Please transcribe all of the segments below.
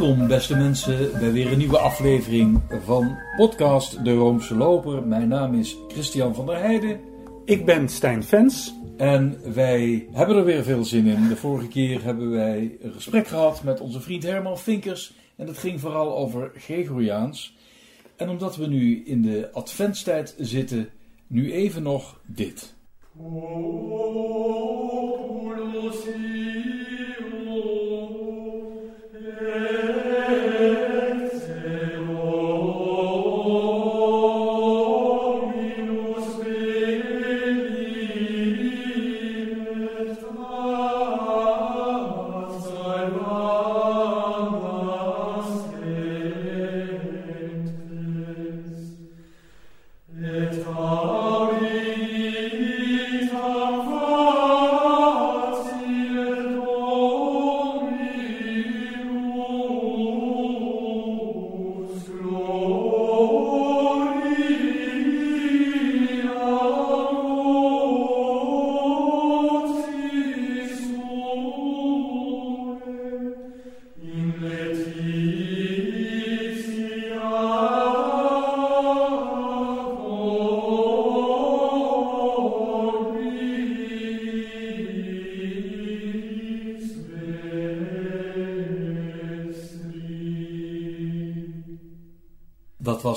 Welkom beste mensen bij weer een nieuwe aflevering van podcast De Roomse Loper. Mijn naam is Christian van der Heijden. Ik ben Stijn Vens. En wij hebben er weer veel zin in. De vorige keer hebben wij een gesprek gehad met onze vriend Herman Vinkers. En dat ging vooral over Gregoriaans. En omdat we nu in de adventstijd zitten, nu even nog dit.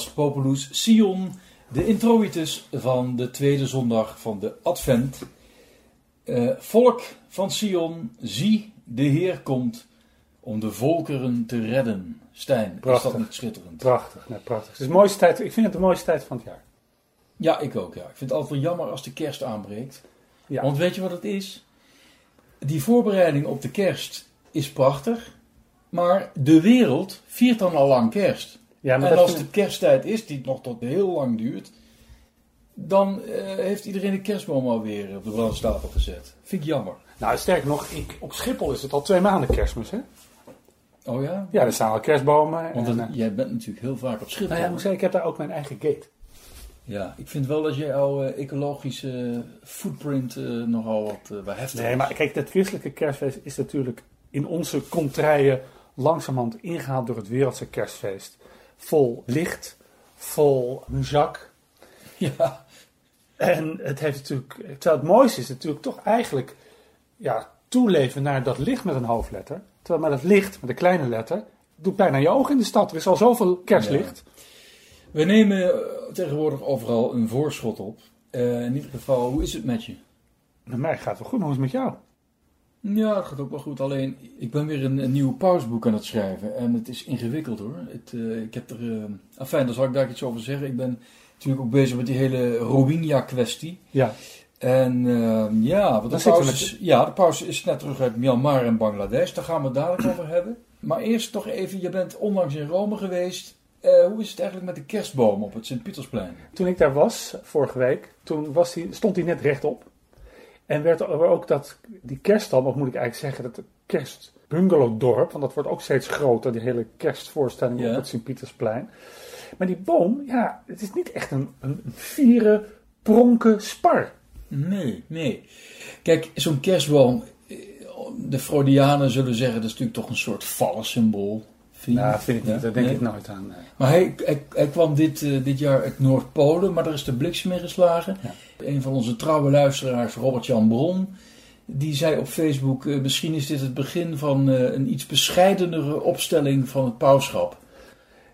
Was Populus Sion, de introitus van de tweede zondag van de Advent. Eh, volk van Sion, zie, de Heer komt om de volkeren te redden. Stijn, Prachtig. is dat niet schitterend? Prachtig, nee, prachtig. Het is de mooiste tijd, ik vind het de mooiste tijd van het jaar. Ja, ik ook. Ja. Ik vind het altijd wel jammer als de kerst aanbreekt. Ja. Want weet je wat het is? Die voorbereiding op de kerst is prachtig, maar de wereld viert dan al lang kerst. Ja, maar en als de kersttijd is, die nog tot heel lang duurt, dan eh, heeft iedereen de kerstboom alweer op de brandstapel gezet. Vind ik jammer. Nou, sterker nog, ik, op Schiphol is het al twee maanden kerstmis, hè? Oh ja? Ja, er staan al kerstbomen. Want en, dan- eh, jij bent natuurlijk heel vaak op Schiphol. nou ja, ik moet zeggen, ik heb daar ook mijn eigen gate. Ja, ik vind wel dat jij jouw eh, ecologische footprint eh, nogal wat uh, bij heftig Nee, maar kijk, dat christelijke kerstfeest is natuurlijk in onze contraien langzamerhand ingehaald door het wereldse kerstfeest. Vol licht, vol muzak. Ja, En het heeft natuurlijk, terwijl het mooiste is natuurlijk toch eigenlijk ja, toeleven naar dat licht met een hoofdletter. Terwijl met dat licht met een kleine letter doet bijna je ogen in de stad. Er is al zoveel kerstlicht. we nemen eh, tegenwoordig overal een voorschot op. Eh, in ieder geval, hoe is het met je? Met mij gaat het wel goed, maar hoe is het met jou? Ja, dat gaat ook wel goed. Alleen, ik ben weer een, een nieuw pausboek aan het schrijven. En het is ingewikkeld hoor. Het, eh, ik heb er... Uh, afijn, daar zal ik daar iets over zeggen. Ik ben natuurlijk ook bezig met die hele Rohingya-kwestie. Ja, En eh, ja, want de paus, is, ja, de paus is net terug uit Myanmar en Bangladesh. Daar gaan we het dadelijk over hebben. Maar eerst toch even, je bent onlangs in Rome geweest. Eh, hoe is het eigenlijk met de kerstboom op het Sint-Pietersplein? toen ik daar was, vorige week, toen was die, stond hij net rechtop. En werd er ook dat, die kerststam, of moet ik eigenlijk zeggen, dat kerstbungalowdorp, want dat wordt ook steeds groter, die hele kerstvoorstelling Ja. op het Sint-Pietersplein. Maar die boom, ja, het is niet echt een, een vieren, pronken spar. Nee, nee. Kijk, zo'n kerstboom, eh, de Freudianen zullen zeggen, dat is natuurlijk toch een soort vallensymbool. Vind Nou, vind ik niet, Ja? daar denk Nee? ik nooit aan. nee. Maar hij, hij, hij kwam dit, eh, dit jaar uit Noordpolen, maar daar is de bliksem in geslagen. Ja. Een van onze trouwe luisteraars, Robert-Jan Bron, die zei op Facebook... eh, misschien is dit het begin van eh, een iets bescheidenere opstelling van het pauschap.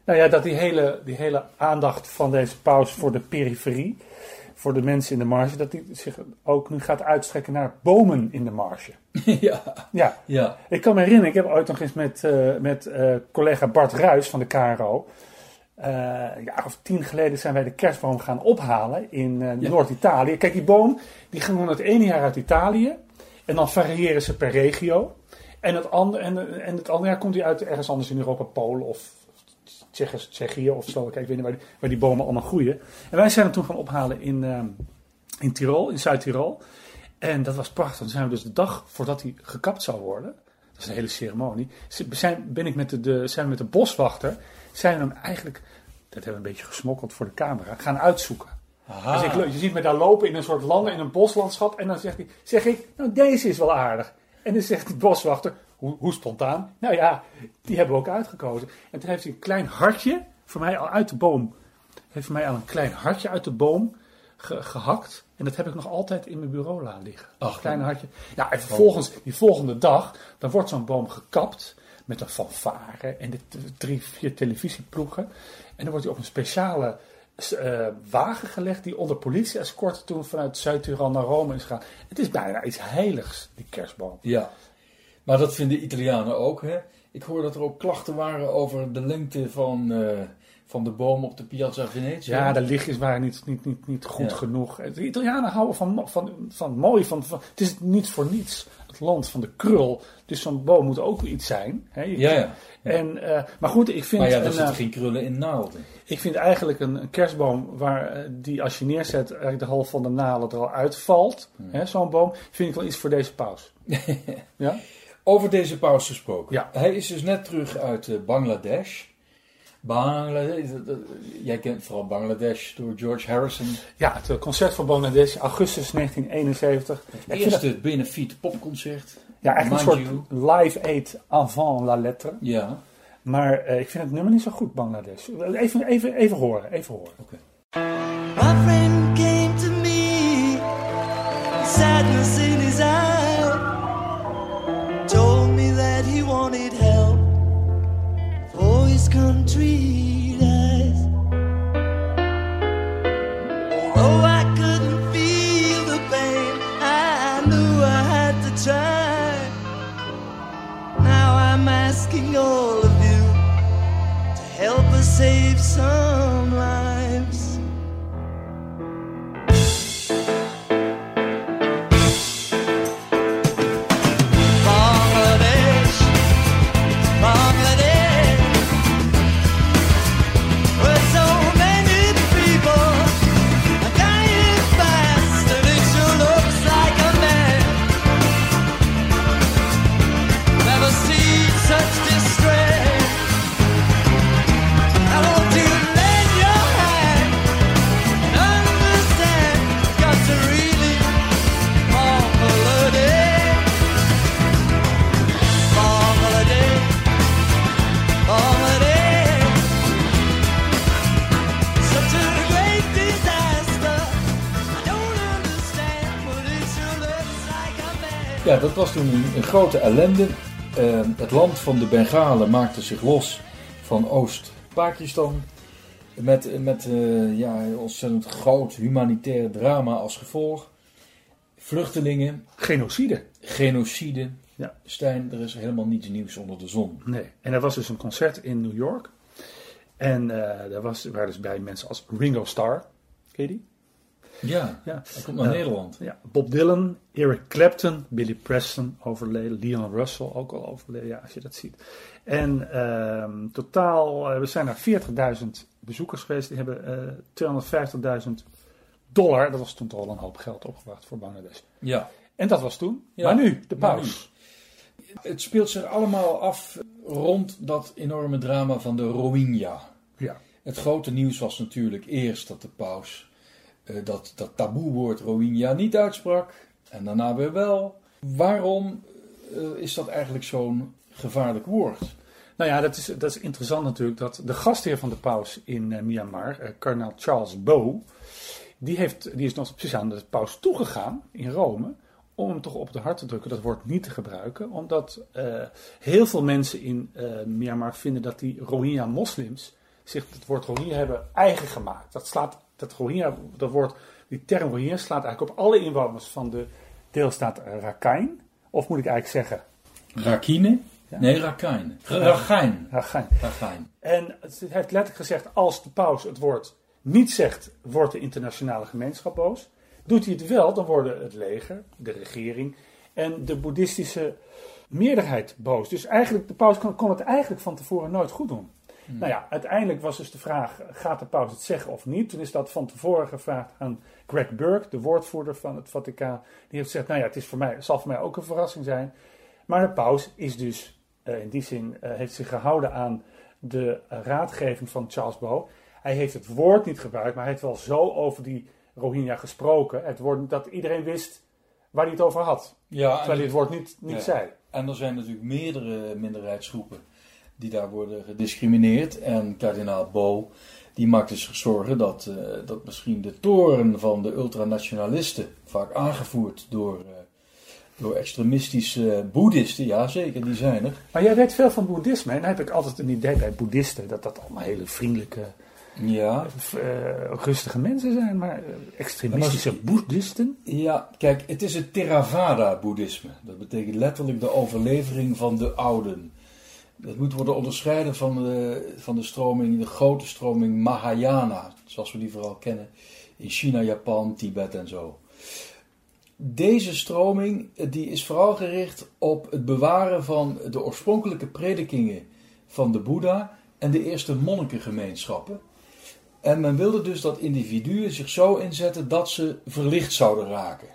Nou ja, dat die hele, die hele aandacht van deze paus voor de periferie, voor de mensen in de marge, dat die zich ook nu gaat uitstrekken naar bomen in de marge. ja, Ja, ja, ik kan me herinneren, ik heb ooit nog eens met, eh, met eh, collega Bart Ruis van de KRO, eh een jaar of tien geleden zijn wij de kerstboom gaan ophalen in Ja. Noord-Italië. Kijk, die boom, die ging gewoon het ene jaar uit Italië en dan variëren ze per regio. En het, andere, en, en het andere jaar komt hij uit ergens anders in Europa, Polen of Tsjechië of zo. Kijk, ik weet niet waar die, waar die bomen allemaal groeien. En wij zijn hem toen gaan ophalen in, ehm, in Tirol, in Zuid-Tirol. En dat was prachtig. Dan zijn we dus de dag voordat hij gekapt zou worden. Dat is een hele ceremonie. Zijn, ben ik met de, de, zijn we met de boswachter. Zijn we hem eigenlijk, dat hebben we een beetje gesmokkeld voor de camera, gaan uitzoeken. Dus ik, je ziet me daar lopen in een soort landen, in een boslandschap. En dan zegt hij, zeg ik, nou deze is wel aardig. En dan zegt die boswachter, hoe, hoe spontaan? Nou ja, die hebben we ook uitgekozen. En toen heeft hij een klein hartje, voor mij al uit de boom, heeft voor mij al een klein hartje uit de boom ge- gehakt. En dat heb ik nog altijd in mijn bureau laten liggen. Ach, een klein hartje. Ja, en vervolgens, die volgende dag, dan wordt zo'n boom gekapt met een fanfare en de drie, vier televisieploegen. En dan wordt hij op een speciale eh, wagen gelegd die onder politie-escorte toen vanuit Zuid-Tirol naar Rome is gegaan. Het is bijna iets heiligs, die kerstboom. Ja, maar dat vinden Italianen ook. Hè? Ik hoor dat er ook klachten waren over de lengte van, eh, van de boom op de Piazza Venezia. Ja, de lichtjes waren niet, niet, niet, niet goed Ja. genoeg. De Italianen houden van, van, van mooi. Van, van, het is niet voor niets het land van de krul. Dus zo'n boom moet ook iets zijn. Hè? Je- ja, ja. En, eh, maar goed, ik vind, Maar ja, er zitten eh, geen krullen in naalden. ik vind eigenlijk een, een kerstboom waar die als je neerzet eigenlijk de half van de nalen er al uitvalt. hè, Zo'n boom, vind ik wel iets voor deze paus. ja? Over deze paus gesproken. Ja. Hij is dus net terug uit eh, Bangladesh. Bangladesh, jij kent vooral Bangladesh door George Harrison. ja, het eh, concert van Bangladesh, augustus 1971. Het dat- eerste benefiet popconcert. ja, echt een soort live aid avant la lettre. Ja, Maar eh, ik vind het nummer niet zo goed, Bangladesh. Even, even, even horen, even horen. oké. My friend came to me, sadness in his. Country. Although I couldn't feel the pain, I knew I had to try. Now I'm asking all grote ellende. Eh, het land van de Bengalen maakte zich los van Oost-Pakistan. Met, met eh, ja, een ontzettend groot humanitair drama als gevolg. Vluchtelingen, Genocide. genocide. Ja. Stijn, er is helemaal niets nieuws onder de zon. Nee. En er was dus een concert in New York. En eh daar was, waren dus bij mensen als Ringo Starr. Ken je die? Ja, Ja. hij komt naar Eh, Nederland. Ja, Bob Dylan, Eric Clapton, Billy Preston overleden, Leon Russell ook al overleden, ja, als je dat ziet. En ehm, totaal, eh, we zijn naar 40.000 bezoekers geweest, die hebben eh 250.000 dollar, dat was toen toch al een hoop geld opgebracht voor Bangladesh. Ja. En dat was toen. Ja, maar nu, de paus. Het speelt zich allemaal af rond dat enorme drama van de Rohingya. Ja. Het grote nieuws was natuurlijk eerst dat de paus eh, dat, dat taboewoord Rohingya niet uitsprak. En daarna weer wel. Waarom eh, is dat eigenlijk zo'n gevaarlijk woord? Nou ja, dat is, dat is interessant natuurlijk, dat de gastheer van de paus in eh, Myanmar, eh, kardinaal Charles Bo, die, heeft, die is nog precies aan de paus toegegaan in Rome, om hem toch op het hart te drukken dat woord niet te gebruiken, omdat eh, heel veel mensen in eh, Myanmar vinden dat die Rohingya-moslims zich het woord Rohingya hebben eigen gemaakt. Dat slaat, dat Rohingya, dat woord, die term Rohingya slaat eigenlijk op alle inwoners van de deelstaat Rakhine, of moet ik eigenlijk zeggen Rakine? Ja. Nee, Rakhine. Rakhine. Rakhine. Rakhine. En het heeft letterlijk gezegd, als de paus het woord niet zegt, wordt de internationale gemeenschap boos. Doet hij het wel, dan worden het leger, de regering en de boeddhistische meerderheid boos. Dus eigenlijk, de paus kon, kon het eigenlijk van tevoren nooit goed doen. Nou ja, uiteindelijk was dus de vraag, gaat de paus het zeggen of niet? Toen is dat van tevoren gevraagd aan Greg Burke, de woordvoerder van het Vaticaan. Die heeft gezegd, nou ja, het, is voor mij, het zal voor mij ook een verrassing zijn. Maar de paus is dus eh, in die zin eh, heeft zich gehouden aan de raadgeving van Charles Bo. Hij heeft het woord niet gebruikt, maar hij heeft wel zo over die Rohingya gesproken. Het woord dat iedereen wist waar hij het over had. Ja, Terwijl hij het woord niet, niet Ja. zei. En er zijn natuurlijk meerdere minderheidsgroepen die daar worden gediscrimineerd. En kardinaal Bo die maakt dus zorgen dat, eh, dat misschien de toren van de ultranationalisten, vaak aangevoerd door, eh, door extremistische boeddhisten, ja zeker, die zijn er. Maar jij weet veel van boeddhisme. En dan heb ik altijd een idee bij boeddhisten dat dat allemaal hele vriendelijke, Ja, eh, rustige mensen zijn. Maar extremistische boeddhisten? ja, kijk, het is het Theravada-boeddhisme. Dat betekent letterlijk de overlevering van de ouden. Dat moet worden onderscheiden van de, van de stroming, de grote stroming Mahayana, zoals we die vooral kennen in China, Japan, Tibet en zo. Deze stroming eh, die is vooral gericht op het bewaren van de oorspronkelijke predikingen van de Boeddha en de eerste monnikengemeenschappen. En men wilde dus dat individuen zich zo inzetten dat ze verlicht zouden raken.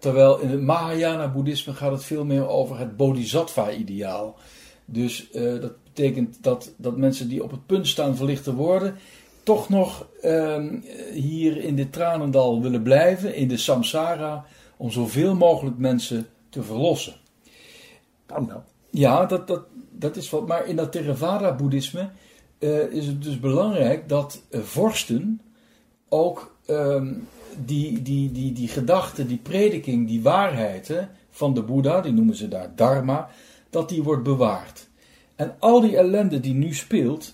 Terwijl in het Mahayana-boeddhisme gaat het veel meer over het bodhisattva-ideaal. Dus eh, dat betekent dat, dat mensen die op het punt staan verlicht te worden, toch nog ehm, hier in dit tranendal willen blijven, in de samsara, om zoveel mogelijk mensen te verlossen. Ja, dat, dat, dat is wat. Maar in dat Theravada-boeddhisme eh, is het dus belangrijk dat eh, vorsten ook ehm, die, die, die, die gedachte, die prediking, die waarheid hè, van de Boeddha, die noemen ze daar Dharma, dat die wordt bewaard. En al die ellende die nu speelt,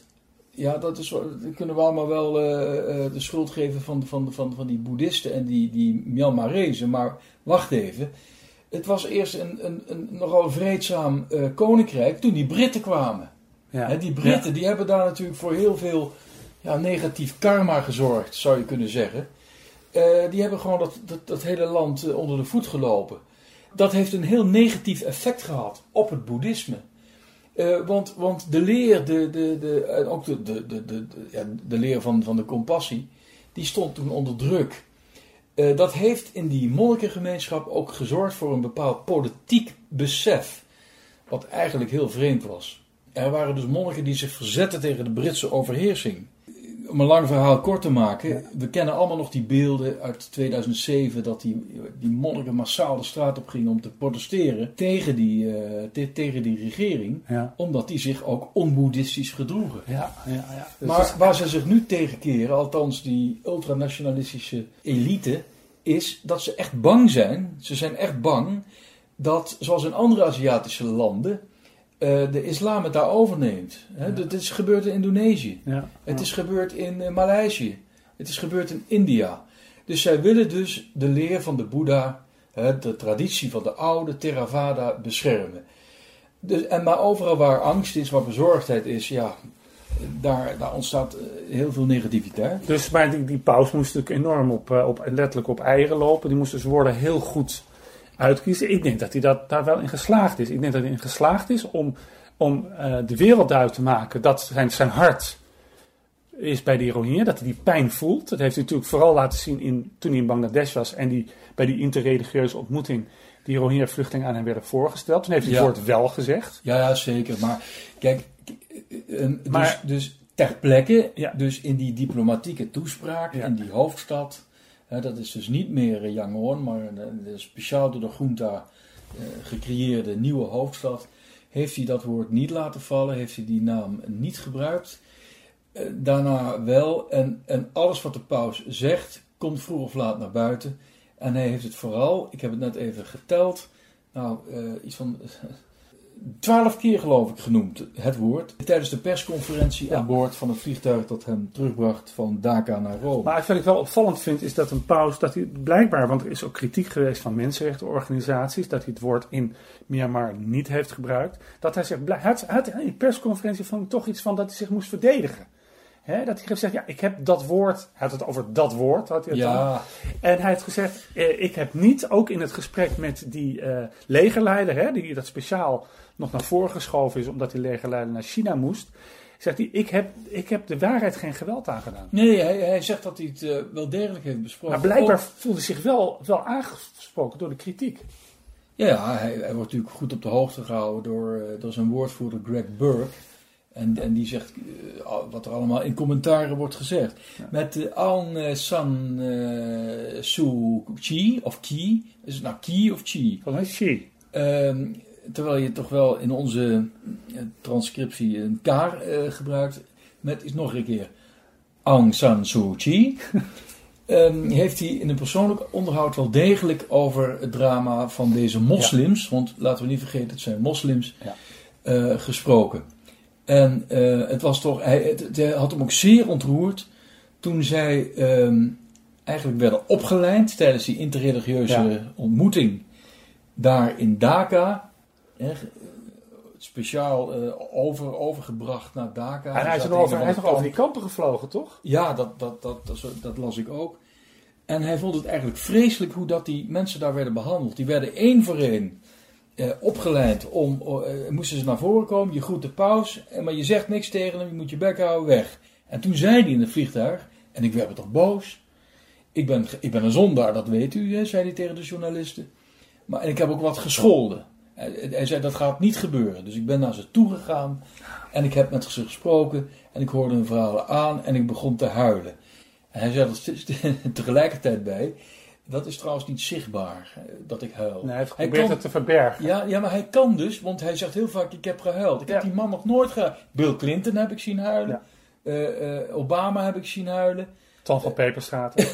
ja, dat, is, dat kunnen we allemaal wel eh, eh, de schuld geven van, van, van, van die boeddhisten en die, die Myanmarezen. Maar wacht even. Het was eerst een, een, een nogal vreedzaam eh, koninkrijk toen die Britten kwamen. Ja. Die Britten die hebben daar natuurlijk voor heel veel ja, negatief karma gezorgd, zou je kunnen zeggen. Die hebben gewoon dat, dat, dat hele land onder de voet gelopen. Dat heeft een heel negatief effect gehad op het boeddhisme. Eh, want, want de leer, de, de, de, en ook de, de, de, de, de- ja, de leer van, van de compassie, die stond toen onder druk. Eh, dat heeft in die monnikengemeenschap ook gezorgd voor een bepaald politiek besef. Wat eigenlijk heel vreemd was. Er waren dus monniken die zich verzetten tegen de Britse overheersing. Om een lang verhaal kort te maken, we kennen allemaal nog die beelden uit 2007 dat die, die monniken massaal de straat op gingen om te protesteren tegen die, eh, te- tegen die regering, Ja. omdat die zich ook onboeddhistisch gedroegen. Ja, ja, ja. Dus Maar waar ze zich nu tegen keren, althans die ultranationalistische elite, is dat ze echt bang zijn. Ze zijn echt bang dat, zoals in andere Aziatische landen, eh, de islam het daar overneemt. Hè, Dat is gebeurd in Indonesië. ja, Het is gebeurd in eh, Maleisië. Het is gebeurd in India. Dus zij willen dus de leer van de Boeddha, hè, de traditie van de oude Theravada beschermen. Dus, en maar overal waar angst is, waar bezorgdheid is, ja, daar, daar ontstaat eh, heel veel negativiteit. Dus maar die, die paus moest natuurlijk enorm op, op, letterlijk op eieren lopen. Die moest dus woorden heel goed uitkiezen. Ik denk dat hij dat, daar wel in geslaagd is. Ik denk dat hij in geslaagd is om, om eh, de wereld duidelijk te maken dat zijn, zijn hart is bij die Rohingya, dat hij die pijn voelt. Dat heeft hij natuurlijk vooral laten zien in, toen hij in Bangladesh was en die, bij die interreligieuze ontmoeting die Rohingya-vluchtelingen aan hem werden voorgesteld. Toen heeft hij Ja. het woord wel gezegd. Ja, ja, zeker. Maar kijk, eh, dus, Maar- dus ter plekke, Ja. dus in die diplomatieke toespraak, in die hoofdstad, dat is dus niet meer eh, Yangon, maar de, de speciaal door de junta eh, gecreëerde nieuwe hoofdstad, heeft hij dat woord niet laten vallen, heeft hij die naam niet gebruikt. Eh, daarna wel, en, en alles wat de paus zegt, komt vroeg of laat naar buiten. En hij heeft het vooral, ik heb het net even geteld, nou, eh, iets van twaalf keer geloof ik genoemd, het woord. Tijdens de persconferentie Ja. aan boord van het vliegtuig dat hem terugbracht van Dhaka naar Rome. Maar wat ik wel opvallend vind, is dat een paus, dat hij blijkbaar, want er is ook kritiek geweest van mensenrechtenorganisaties, dat hij het woord in Myanmar niet heeft gebruikt. Dat hij zegt, hij had, in die persconferentie van toch iets van dat hij zich moest verdedigen. Hè, dat hij heeft gezegd, ja, ik heb dat woord, hij had het over dat woord, had hij het dan. En hij heeft gezegd, eh, ik heb niet, ook in het gesprek met die eh, legerleider, hè, die dat speciaal nog naar voren geschoven is omdat die legerleider naar China moest, zegt hij, ik heb, ik heb de waarheid geen geweld aangedaan. nee, hij, hij zegt dat hij het eh, wel degelijk heeft besproken. Maar blijkbaar Ook- voelde hij zich wel, wel aangesproken door de kritiek. ja, hij, hij wordt natuurlijk goed op de hoogte gehouden door, door zijn woordvoerder Greg Burke. En, en die zegt eh, wat er allemaal in commentaren wordt gezegd. Met de Aung San eh, Suu Kyi, of Kyi, is het nou Kyi of Kyi? Volgens Xi. Ehm, terwijl je toch wel in onze eh, transcriptie een kaar eh, gebruikt, met is nog een keer Aung San Suu Kyi, ehm, heeft hij in een persoonlijk onderhoud wel degelijk over het drama van deze moslims, want laten we niet vergeten, het zijn moslims, Ja. eh, gesproken. En eh, het was toch, hij, het, het had hem ook zeer ontroerd toen zij ehm, eigenlijk werden opgeleid tijdens die interreligieuze Ja. ontmoeting daar in Dhaka. Hè, speciaal eh, over, overgebracht naar Dhaka. En hij is nog over, een hij is of nog over ander die kampen gevlogen, toch? ja, dat, dat, dat, dat, dat las ik ook. En hij vond het eigenlijk vreselijk hoe dat die mensen daar werden behandeld. Die werden één voor één eh, opgeleid om, eh, moesten ze naar voren komen, je groet de paus, eh, maar je zegt niks tegen hem, je moet je bek houden, weg. En toen zei hij in het vliegtuig, en ik werd toch boos. Ik ben, ik ben een zondaar, dat weet u, hè, zei hij tegen de journalisten. Maar en ik heb ook wat gescholden. Hij, hij zei, dat gaat niet gebeuren. Dus ik ben naar ze toegegaan en ik heb met ze gesproken en ik hoorde hun verhalen aan en ik begon te huilen. En hij zei er tegelijkertijd bij, dat is trouwens niet zichtbaar, eh, dat ik huil. Nee, hij heeft Hij geprobeerd kan- het te verbergen. Ja, ja, maar hij kan dus, want hij zegt heel vaak, ik heb gehuild. Ik heb die man nog nooit gehuild. Bill Clinton heb ik zien huilen. Ja. Eh, eh, Obama heb ik zien huilen. Tan van Peperstraat.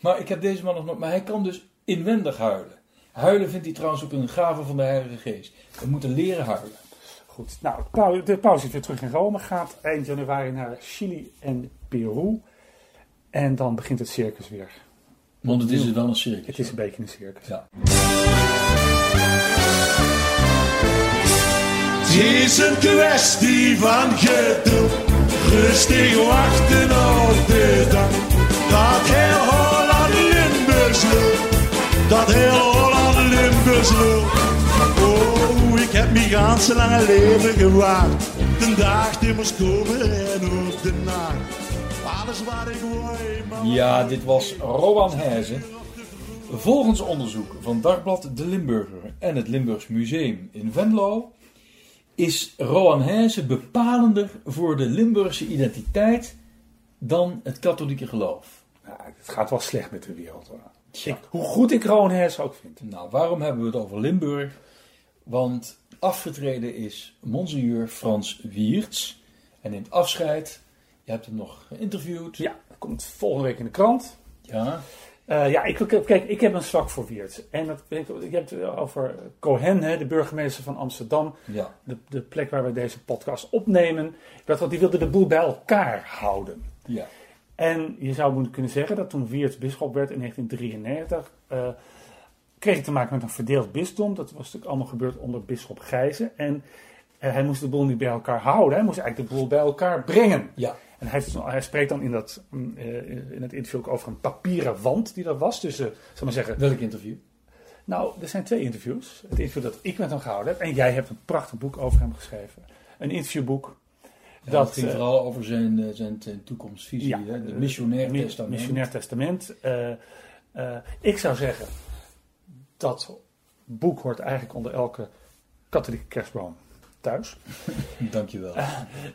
Maar ik heb deze man nog nooit... Maar hij kan dus inwendig huilen. Huilen vindt hij trouwens ook een gave van de Heilige Geest. We moeten leren huilen. Goed, nou, de paus is weer terug in Rome. Gaat eind januari naar Chili en Peru. En dan begint het circus weer. Want het is er dan een circus. Het is een beetje een circus. Ja. Het is een kwestie van geduld. Rustig wachten op de dag. Dat heel Holland Limburgs loopt. Dat heel Holland Limburgs loopt. Oh, ik heb mijn ganse lange leven gewaard. De dag die moest komen en op de nacht. Ja, dit was Rowan Heijzen. Volgens onderzoek van Dagblad De Limburger en het Limburgs Museum in Venlo is Rowan Heijzen bepalender voor de Limburgse identiteit dan het katholieke geloof. Nou, het gaat wel slecht met de wereld hoor. Ik- hoe goed ik Rowan Hers ook vind. Nou, waarom hebben we het over Limburg? Want afgetreden is Monseigneur Frans Wiertz en neemt afscheid. Je hebt hem nog geïnterviewd. Ja, dat komt volgende week in de krant. Ja. Eh, ja, ik, kijk, ik heb een zwak voor Weert. En dat, ik, ik heb het over Cohen, hè, de burgemeester van Amsterdam. ja. De, de plek waar we deze podcast opnemen. Dat, die wilde de boel bij elkaar houden. Ja. En je zou moeten kunnen zeggen dat toen Weert bisschop werd in 1993, eh, kreeg hij te maken met een verdeeld bisdom. Dat was natuurlijk allemaal gebeurd onder bisschop Gijzen. En eh, hij moest de boel niet bij elkaar houden. Hij moest eigenlijk de boel bij elkaar brengen. Ja. En hij, hij spreekt dan in, dat, mm, eh, in het interview ook over een papieren wand die er was tussen, zal maar zeggen, Welk interview? nou, er zijn twee interviews. Het interview dat ik met hem gehouden heb. En jij hebt een prachtig boek over hem geschreven. Een interviewboek. Ja, dat ging eh, vooral over zijn, eh, zijn, toekomstvisie, ja, hè? de eh, missionair mi- testament. Missionair testament. Eh, eh, ik zou zeggen, dat boek hoort eigenlijk onder elke katholieke kerstboom thuis. Dankjewel.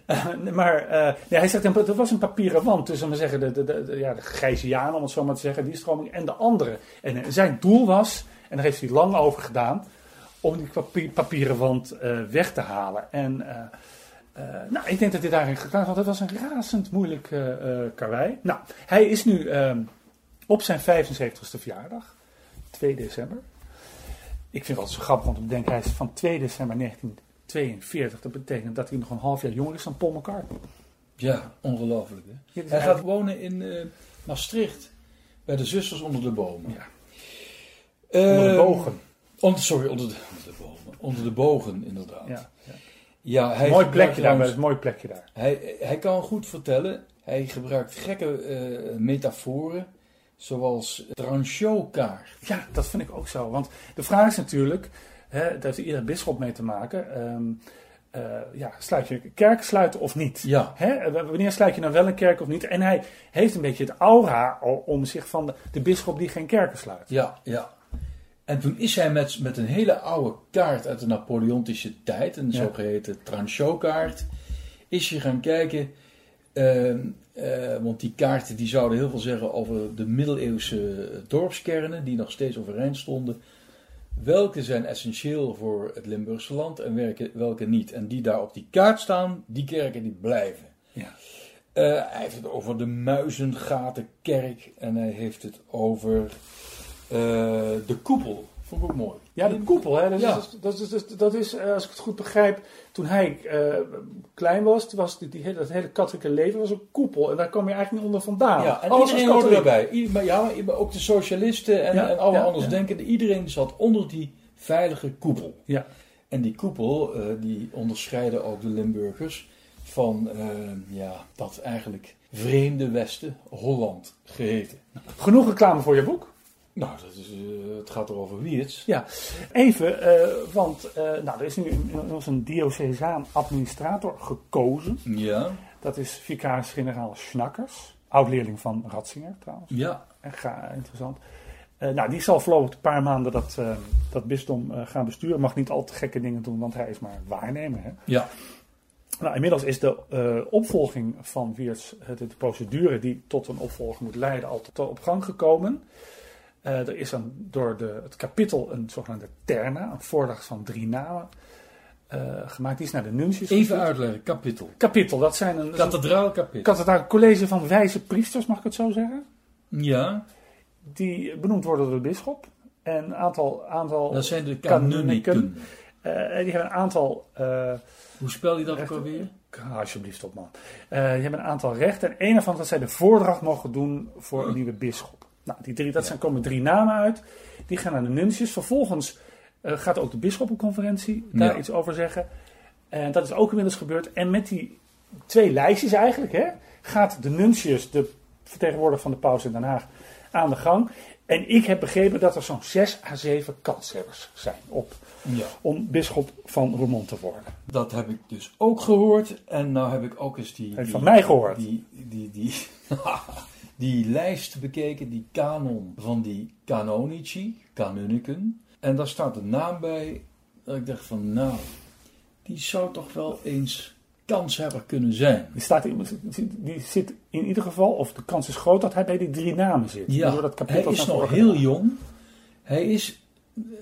Eh, maar eh, ja, hij zegt, er was een papieren wand tussen maar zeggen, de, de, de, de- ja, de Gijzianen, om het zo maar te zeggen, die stroming en de andere. En eh, zijn doel was, en daar heeft hij lang over gedaan, om die papier, papieren wand eh, weg te halen. En eh, eh, nou, ik denk dat hij daarin is, want het was een razend moeilijk eh eh karwei. Nou, hij is nu ehm, op zijn 75ste verjaardag, 2 december. Ik vind het altijd zo grappig om te bedenken, hij is van 2 december 1942. Dat betekent dat hij nog een half jaar jonger is dan Paul McCartney. Ja, ongelooflijk. Hè? Ja, is Hij gaat wonen in eh, Maastricht, bij de zusters onder de bomen. Ja. Onder de Eh, bogen. sorry, onder de, onder de bomen. Onder de bogen, inderdaad. Ja, ja. Ja, hij Mooi plekje daar, mooi plekje daar. Hij, hij kan goed vertellen. Hij gebruikt gekke eh, metaforen, zoals tranchotkaart. Ja, dat vind ik ook zo. Want de vraag is natuurlijk, hè, daar heeft iedere bisschop mee te maken. ehm, eh, ja, sluit je kerk sluiten of niet? Ja, Hè, w- wanneer sluit je nou wel een kerk of niet? En hij heeft een beetje het aura om zich van de, de bisschop die geen kerken sluit. ja, ja. En toen is hij met, met een hele oude kaart uit de Napoleontische tijd, een Ja. zogeheten tranchotkaart, is je gaan kijken. eh, want die kaarten die zouden heel veel zeggen over de middeleeuwse dorpskernen, die nog steeds overeind stonden. Welke zijn essentieel voor het Limburgse land en welke, welke niet. En die daar op die kaart staan, die kerken die blijven. Ja. Eh, hij heeft het over de Muizengatenkerk en hij heeft het over eh, de koepel. Vond ik ook mooi. Ja, de koepel, hè? Dat, Ja. is, dat, is, dat, is, dat is, eh, als ik het goed begrijp, toen hij eh, klein was, was die, die hele, dat hele katholieke leven was een koepel. En daar kwam je eigenlijk niet onder vandaan. Ja, en Alles iedereen hoorde erbij. Ieder- maar ja, maar ook de socialisten en, Ja, en alle ja, anders ja. denkenden. Iedereen zat onder die veilige koepel. Ja. En die koepel, eh, die onderscheiden ook de Limburgers van ja, dat eigenlijk vreemde Westen, Holland geheten. Genoeg reclame voor je boek. Nou, dat is, eh, het gaat erover Wiertz. Ja, even, eh, want eh, nou, er is nu een, er een diocesaan administrator gekozen. Ja, Dat is vicaris-generaal Schnakkers, oud-leerling van Ratzinger trouwens. ja, ga, interessant. Nou, die zal voorlopig een paar maanden dat, dat bisdom gaan besturen. Mag niet al te gekke dingen doen, want hij is maar waarnemer. Hè? ja. Nou, inmiddels is de opvolging van Wiertz, het- de procedure die tot een opvolger moet leiden, al tot op gang gekomen. Eh, er is dan door de, het kapittel een zogenaamde terna, een voordracht van drie namen, eh, gemaakt. Die is naar de nuncius Even uitleggen, kapittel. Kapittel, dat zijn een, een Kathedraalkapittel. kathedraal college van wijze priesters, mag ik het zo zeggen? Ja, Die benoemd worden door de bisschop. En een aantal, aantal dat zijn de kanuniken. eh, die hebben een aantal Hoe spel je dat ook alweer? Ah, alsjeblieft op man. Die hebben een aantal rechten. En een ervan dat zij de voordracht mogen doen voor een nieuwe bisschop. Nou, die drie, dat zijn, komen drie namen uit. Die gaan naar de nuncius. Vervolgens eh, gaat ook de bisschoppenconferentie daar iets over zeggen. En dat is ook inmiddels gebeurd. En met die twee lijstjes eigenlijk, hè, gaat de nuncius, de vertegenwoordiger van de paus in Den Haag, aan de gang. En ik heb begrepen dat er zo'n zes à zeven kanshebbers zijn op, Ja. om bisschop van Roermond te worden. Dat heb ik dus ook gehoord. En nou heb ik ook eens die... Heb die- van mij gehoord? Die, die, die, die lijst bekeken, die kanon van die canonici, canoniken. En daar staat een naam bij. Dat ik dacht van, nou, die zou toch wel eens kanshebber kunnen zijn. Die, staat, in- die zit in ieder geval, of de kans is groot dat hij bij die drie namen zit. Ja, dat hij is nog heel jong. Hij is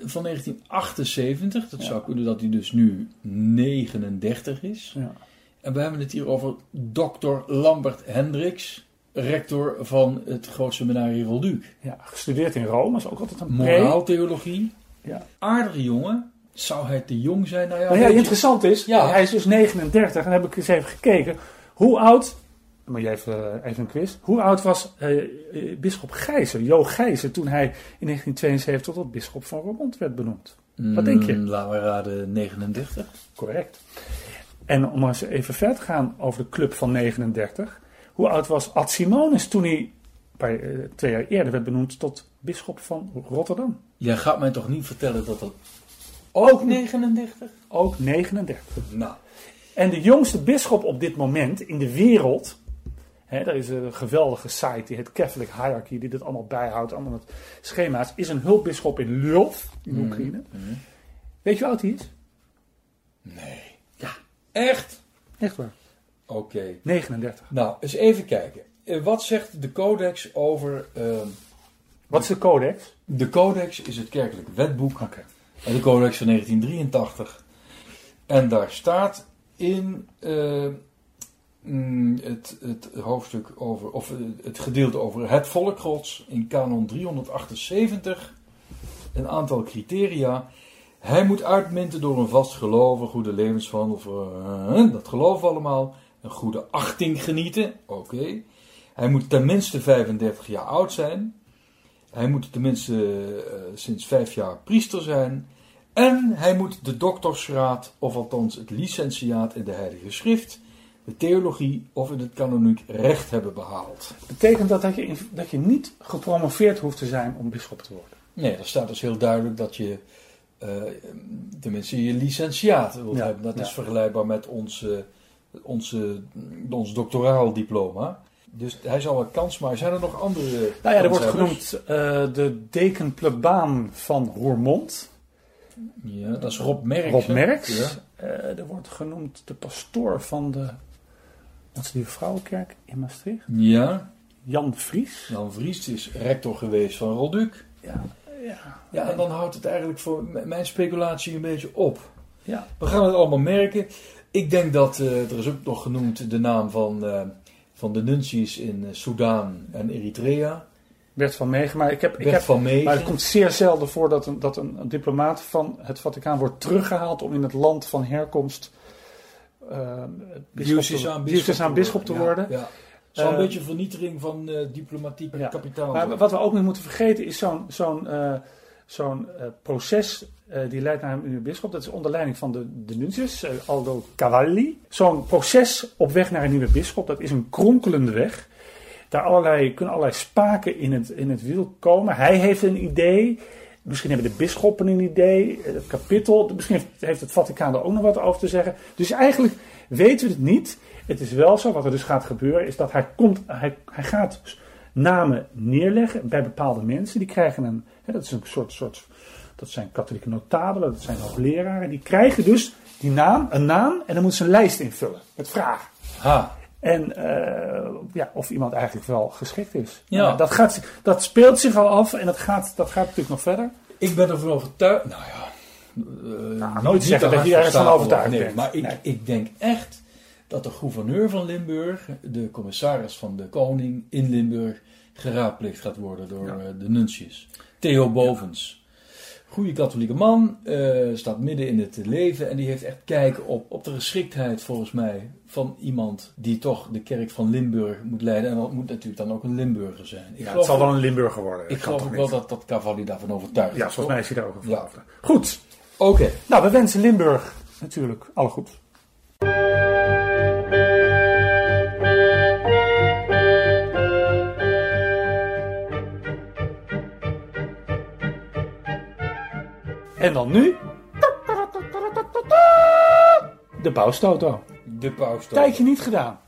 van 1978. Dat Ja. zou kunnen dat hij dus nu 39 is. Ja. En we hebben het hier over dokter Lambert Hendricks, rector van het Grootseminarie Rolduc. ja, gestudeerd in Rome, is ook altijd een. Moraaltheologie. Ja. Aardige jongen. Zou hij te jong zijn? Nou ja, Nou ja, interessant is, Ja. hij is dus 39 en heb ik eens even gekeken. Hoe oud, maar jij even, even een quiz. Hoe oud was eh, eh, bisschop Gijzer, Jo Gijzer, toen hij in 1972 tot bisschop van Roermond werd benoemd? Wat denk je? Mm, Laten we raden, 39. Correct. En om eens even verder te gaan over de club van 39. Hoe oud was Ad Simonis toen hij paar, eh, twee jaar eerder werd benoemd tot bisschop van Rotterdam? Jij gaat mij toch niet vertellen dat dat ook 39? Ook 39. Nou, En de jongste bisschop op dit moment in de wereld. Hè, er is een geweldige site die heet Catholic Hierarchy, die dit allemaal bijhoudt, allemaal met schema's. Is een hulpbisschop in Lwów, in Mhm. Oekraïne. Weet je hoe oud hij is? nee. Ja. Echt? Echt waar. Oké. 39. Nou, eens even kijken. Eh, Wat zegt de codex over... ehm, Wat is de codex? de codex is het kerkelijk wetboek. En de codex van 1983. En daar staat in eh, mm, het, het hoofdstuk over, of eh, het gedeelte over het volk Gods in kanon 378 een aantal criteria. Hij moet uitmunten door een vast geloof, een goede levenswandel, eh, dat geloven we allemaal. Een goede achting genieten, oké. Hij moet tenminste 35 jaar oud zijn. Hij moet tenminste eh, sinds vijf jaar priester zijn. En hij moet de doktersgraad, of althans het licentiaat in de Heilige Schrift, de theologie of in het kanoniek recht hebben behaald. Betekent dat dat je, dat je niet gepromoveerd hoeft te zijn om bisschop te worden? Nee, daar staat dus heel duidelijk dat je eh, tenminste je licentiaat wilt Ja, hebben. Dat ja. is vergelijkbaar met ons, eh, onze, ons doctoraal diploma. Dus hij zal een kans maken. Zijn er nog andere Nou ja, er wordt genoemd eh, de deken plebaan van Roermond, Ja, dat is Rob Merks. Rob? Merks. Ja. Eh, er wordt genoemd de pastoor van de Onze Lieve Vrouwenkerk in Maastricht, Ja, Jan Vries. Jan Vries is rector geweest van Rolduc. Ja, Ja, en dan houdt het eigenlijk voor mijn speculatie een beetje op. Ja. We gaan het allemaal merken. Ik denk dat, eh, er is ook nog genoemd de naam van, eh, van de nunties in eh, Soudaan en Eritrea. Bert van Meegen. Maar, ik heb, ik heb, van maar het komt zeer zelden voor dat een, dat een, een diplomaat van het Vaticaan wordt teruggehaald om in het land van herkomst uh, Diocesaan diocesaan bisschop te worden. Ja, Zo'n beetje vernietiging van eh, diplomatiek Ja. kapitaal. Maar wat we ook niet moeten vergeten is zo'n zo'n zo'n proces eh, die leidt naar een nieuwe bisschop. Dat is onder leiding van de, de eh, Aldo Cavalli. Zo'n proces op weg naar een nieuwe bisschop, dat is een kronkelende weg. Daar allerlei, kunnen allerlei spaken in het, in het wiel komen. Hij heeft een idee. Misschien hebben de bisschoppen een idee. eh, Het kapittel. Misschien heeft, heeft het Vaticaan er ook nog wat over te zeggen. Dus eigenlijk weten we het niet. Het is wel zo, wat er dus gaat gebeuren, is dat hij, komt, hij, hij gaat namen neerleggen bij bepaalde mensen. Die krijgen een, hè, dat is een soort, soort, dat zijn katholieke notabelen, dat zijn hoogleraren. Die krijgen dus die naam, een naam, en dan moeten ze een lijst invullen met vragen. Ha, En eh, ja, of iemand eigenlijk wel geschikt is. Ja. Nou, dat, gaat, dat speelt zich al af en dat gaat, dat gaat natuurlijk nog verder. ik ben ervan overtuigd. Nou ja. eh, nooit niet zeggen dat je ergens van overtuigd nee, bent. Maar ik, Nee. ik denk echt dat de gouverneur van Limburg, de commissaris van de koning in Limburg, geraadpleegd gaat worden door Ja. eh, de nuntius. Theo Bovens. Goede katholieke man, eh, staat midden in het leven en die heeft echt kijk op, op de geschiktheid volgens mij van iemand die toch de kerk van Limburg moet leiden. En dat moet natuurlijk dan ook een Limburger zijn. Ik Ja, het zal wel een Limburger worden. ik geloof ook wel dat, dat Cavalli daarvan overtuigd Ja, is. volgens mij is hij daar ook een Ja. over. Goed. Oké. Nou, we wensen Limburg natuurlijk alle goed. En dan nu. De bouwstoto. De paus. Tijdje niet gedaan.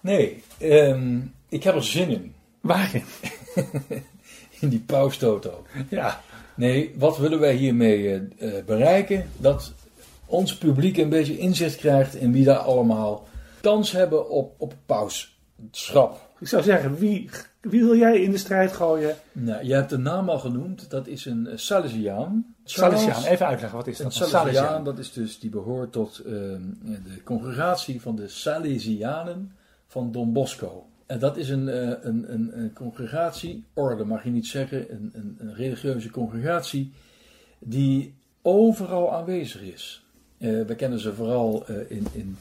Nee, ehm, ik heb er zin in. Waarin? In die paustoto. Ja. Nee, wat willen wij hiermee eh, eh, bereiken? Dat ons publiek een beetje inzicht krijgt in wie daar allemaal kans hebben op, op pauschap. Ik zou zeggen, wie, wie wil jij in de strijd gooien? Nou, je hebt de naam al genoemd. Dat is een uh, Salesiaan. Charles- Salesiaan. Even uitleggen, wat is Een dat? Salesiaan, dat is dus, die behoort tot ehm, de congregatie van de Salesianen van Don Bosco. En dat is een, eh, een, een, een congregatie, orde mag je niet zeggen, een, een, een religieuze congregatie, die overal aanwezig is. Eh, we kennen ze vooral eh, in, in,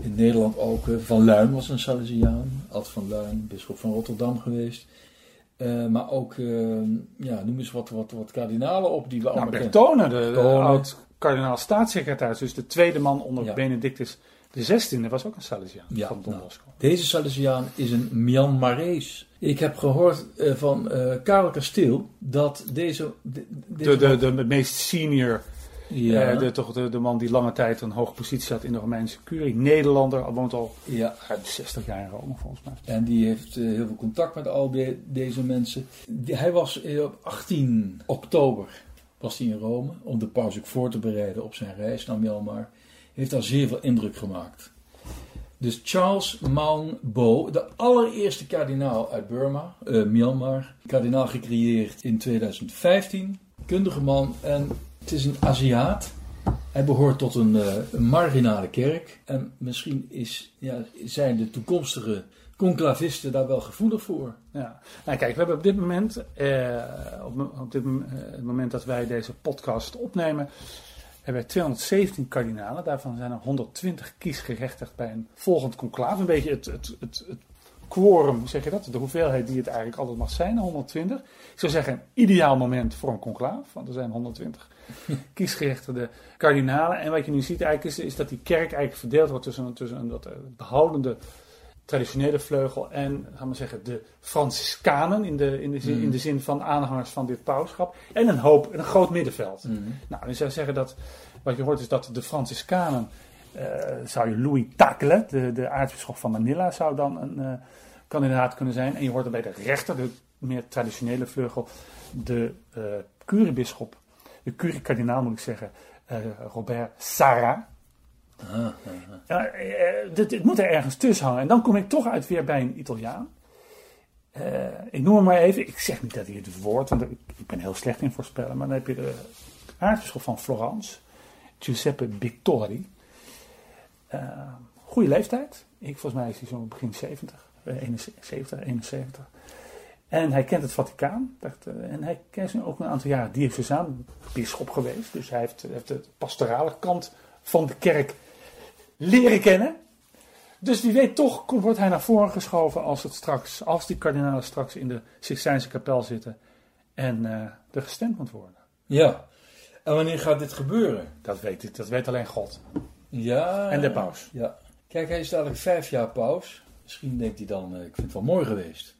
in Nederland ook. eh, van Luin was een Salesiaan, Ad van Luin, bisschop van Rotterdam geweest. Eh, maar ook, ehm, ja, noem eens wat, wat, wat kardinalen op die we Nou, allemaal. Bertone, de, de oud-kardinaal staatssecretaris, dus de tweede man onder Ja. Benedictus XVI, was ook een Salesiaan Ja, van Don nou, Bosco. Deze Salesiaan is een Myanmarees. Ik heb gehoord eh, van eh Karel Kasteel dat deze... de- De, deze de, de meest senior, ja, eh, de, toch de, de man die lange tijd een hoge positie had in de Romeinse curie. Nederlander, al woont al ja, ruim 60 jaar in Rome volgens mij. en die heeft eh, heel veel contact met al de- deze mensen. Die- hij was eh, op 18 oktober was hij in Rome om de paus ook voor te bereiden op zijn reis naar Myanmar. Heeft daar zeer veel indruk gemaakt. Dus Charles Maung Bo, de allereerste kardinaal uit Burma, Myanmar. Kardinaal gecreëerd in 2015. Kundige man en het is een Aziat. Hij behoort tot een, eh, een marginale kerk. En misschien is, ja, zijn de toekomstige conclavisten daar wel gevoelig voor. Nou, kijk, we hebben op dit moment, eh, op, op dit eh, het moment dat wij deze podcast opnemen, hebben wij 217 kardinalen. Daarvan zijn er 120 kiesgerechtigd bij een volgend conclave. Een beetje het, het, het, quorum, zeg je dat? De hoeveelheid die het eigenlijk altijd mag zijn, 120. Ik zou zeggen, een ideaal moment voor een conclave, want er zijn 120 kiesgerechtigde kardinalen. En wat je nu ziet eigenlijk is, is dat die kerk eigenlijk verdeeld wordt tussen, tussen een dat, eh, behoudende traditionele vleugel en gaan we zeggen, de Franciscanen in de, in, de zin, Mm. in de zin van aanhangers van dit pauschap. En een hoop, een groot middenveld. Nou, dan zou je zeggen dat, wat je hoort is dat de Franciscanen, eh, zou je Louis Tacle, de, de aartsbisschop van Manila, zou dan een eh, kandidaat kunnen zijn. En je hoort er bij de rechter, de meer traditionele vleugel, de curiebischop, de curie-kardinaal moet ik zeggen, eh, Robert Sarah. Ah, ah, Ja, eh, dit, dit moet er ergens tussen hangen. En dan kom ik toch uit weer bij een Italiaan. Eh, ik noem hem maar even. Ik zeg niet dat hij het wordt, want ik, ben heel slecht in voorspellen. Maar dan heb je de aartsbisschop van Florence, Giuseppe Bittori. Eh goede leeftijd. Ik, volgens mij is hij zo'n begin 70, eh, 71, 71. En hij kent het Vaticaan. Dacht, eh, en hij is nu ook een aantal jaren diocesaan bisschop geweest. Dus hij heeft, heeft de pastorale kant van de kerk leren kennen. Dus wie weet toch wordt hij naar voren geschoven als, het straks, als die kardinalen straks in de Sixtijnse kapel zitten en eh, er gestemd moet worden. Ja. En wanneer gaat dit gebeuren? Dat weet, dat weet alleen God. Ja. En de paus. Ja. Kijk, hij is dadelijk vijf jaar paus. Misschien denkt hij dan, eh, ik vind het wel mooi geweest.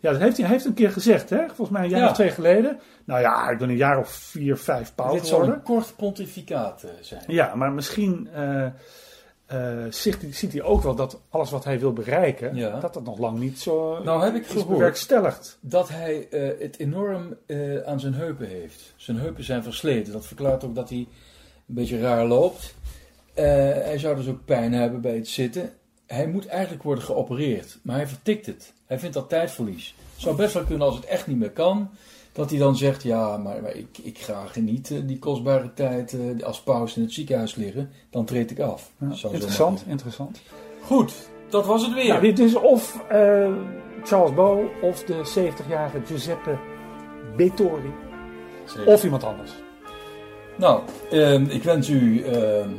Ja, dat heeft hij, hij heeft een keer gezegd, hè? volgens mij een jaar Ja. of twee geleden. Nou ja, ik ben een jaar of vier, vijf paus dit zal geworden. een kort pontificaat eh, zijn. Ja, maar misschien eh, eh, ziet, hij, ziet hij ook wel dat alles wat hij wil bereiken, Ja. dat dat nog lang niet zo Nou heb ik is gehoord bewerkstelligd. dat hij het enorm aan zijn heupen heeft. Zijn heupen zijn versleten. Dat verklaart ook dat hij een beetje raar loopt. Hij zou dus ook pijn hebben bij het zitten. Hij moet eigenlijk worden geopereerd, maar hij vertikt het. Hij vindt dat tijdverlies. Het zou best wel kunnen als het echt niet meer kan, dat hij dan zegt: Ja, maar, maar ik, ik ga genieten die kostbare tijd eh, als paus in het ziekenhuis liggen, dan treed ik af. Ja, interessant, interessant. Goed, dat was het weer. Ja, dit is of eh, Charles Bow of de 70-jarige Giuseppe Bettori Zeker. of iemand anders. Nou, ehm, ik wens u, ehm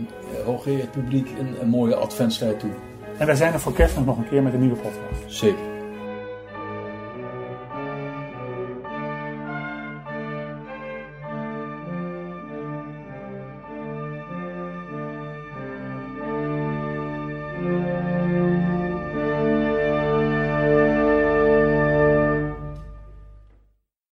hooggeëerd publiek, een, een mooie adventstijd toe. En wij zijn er voor kerstmis nog een keer met een nieuwe podcast. Zeker.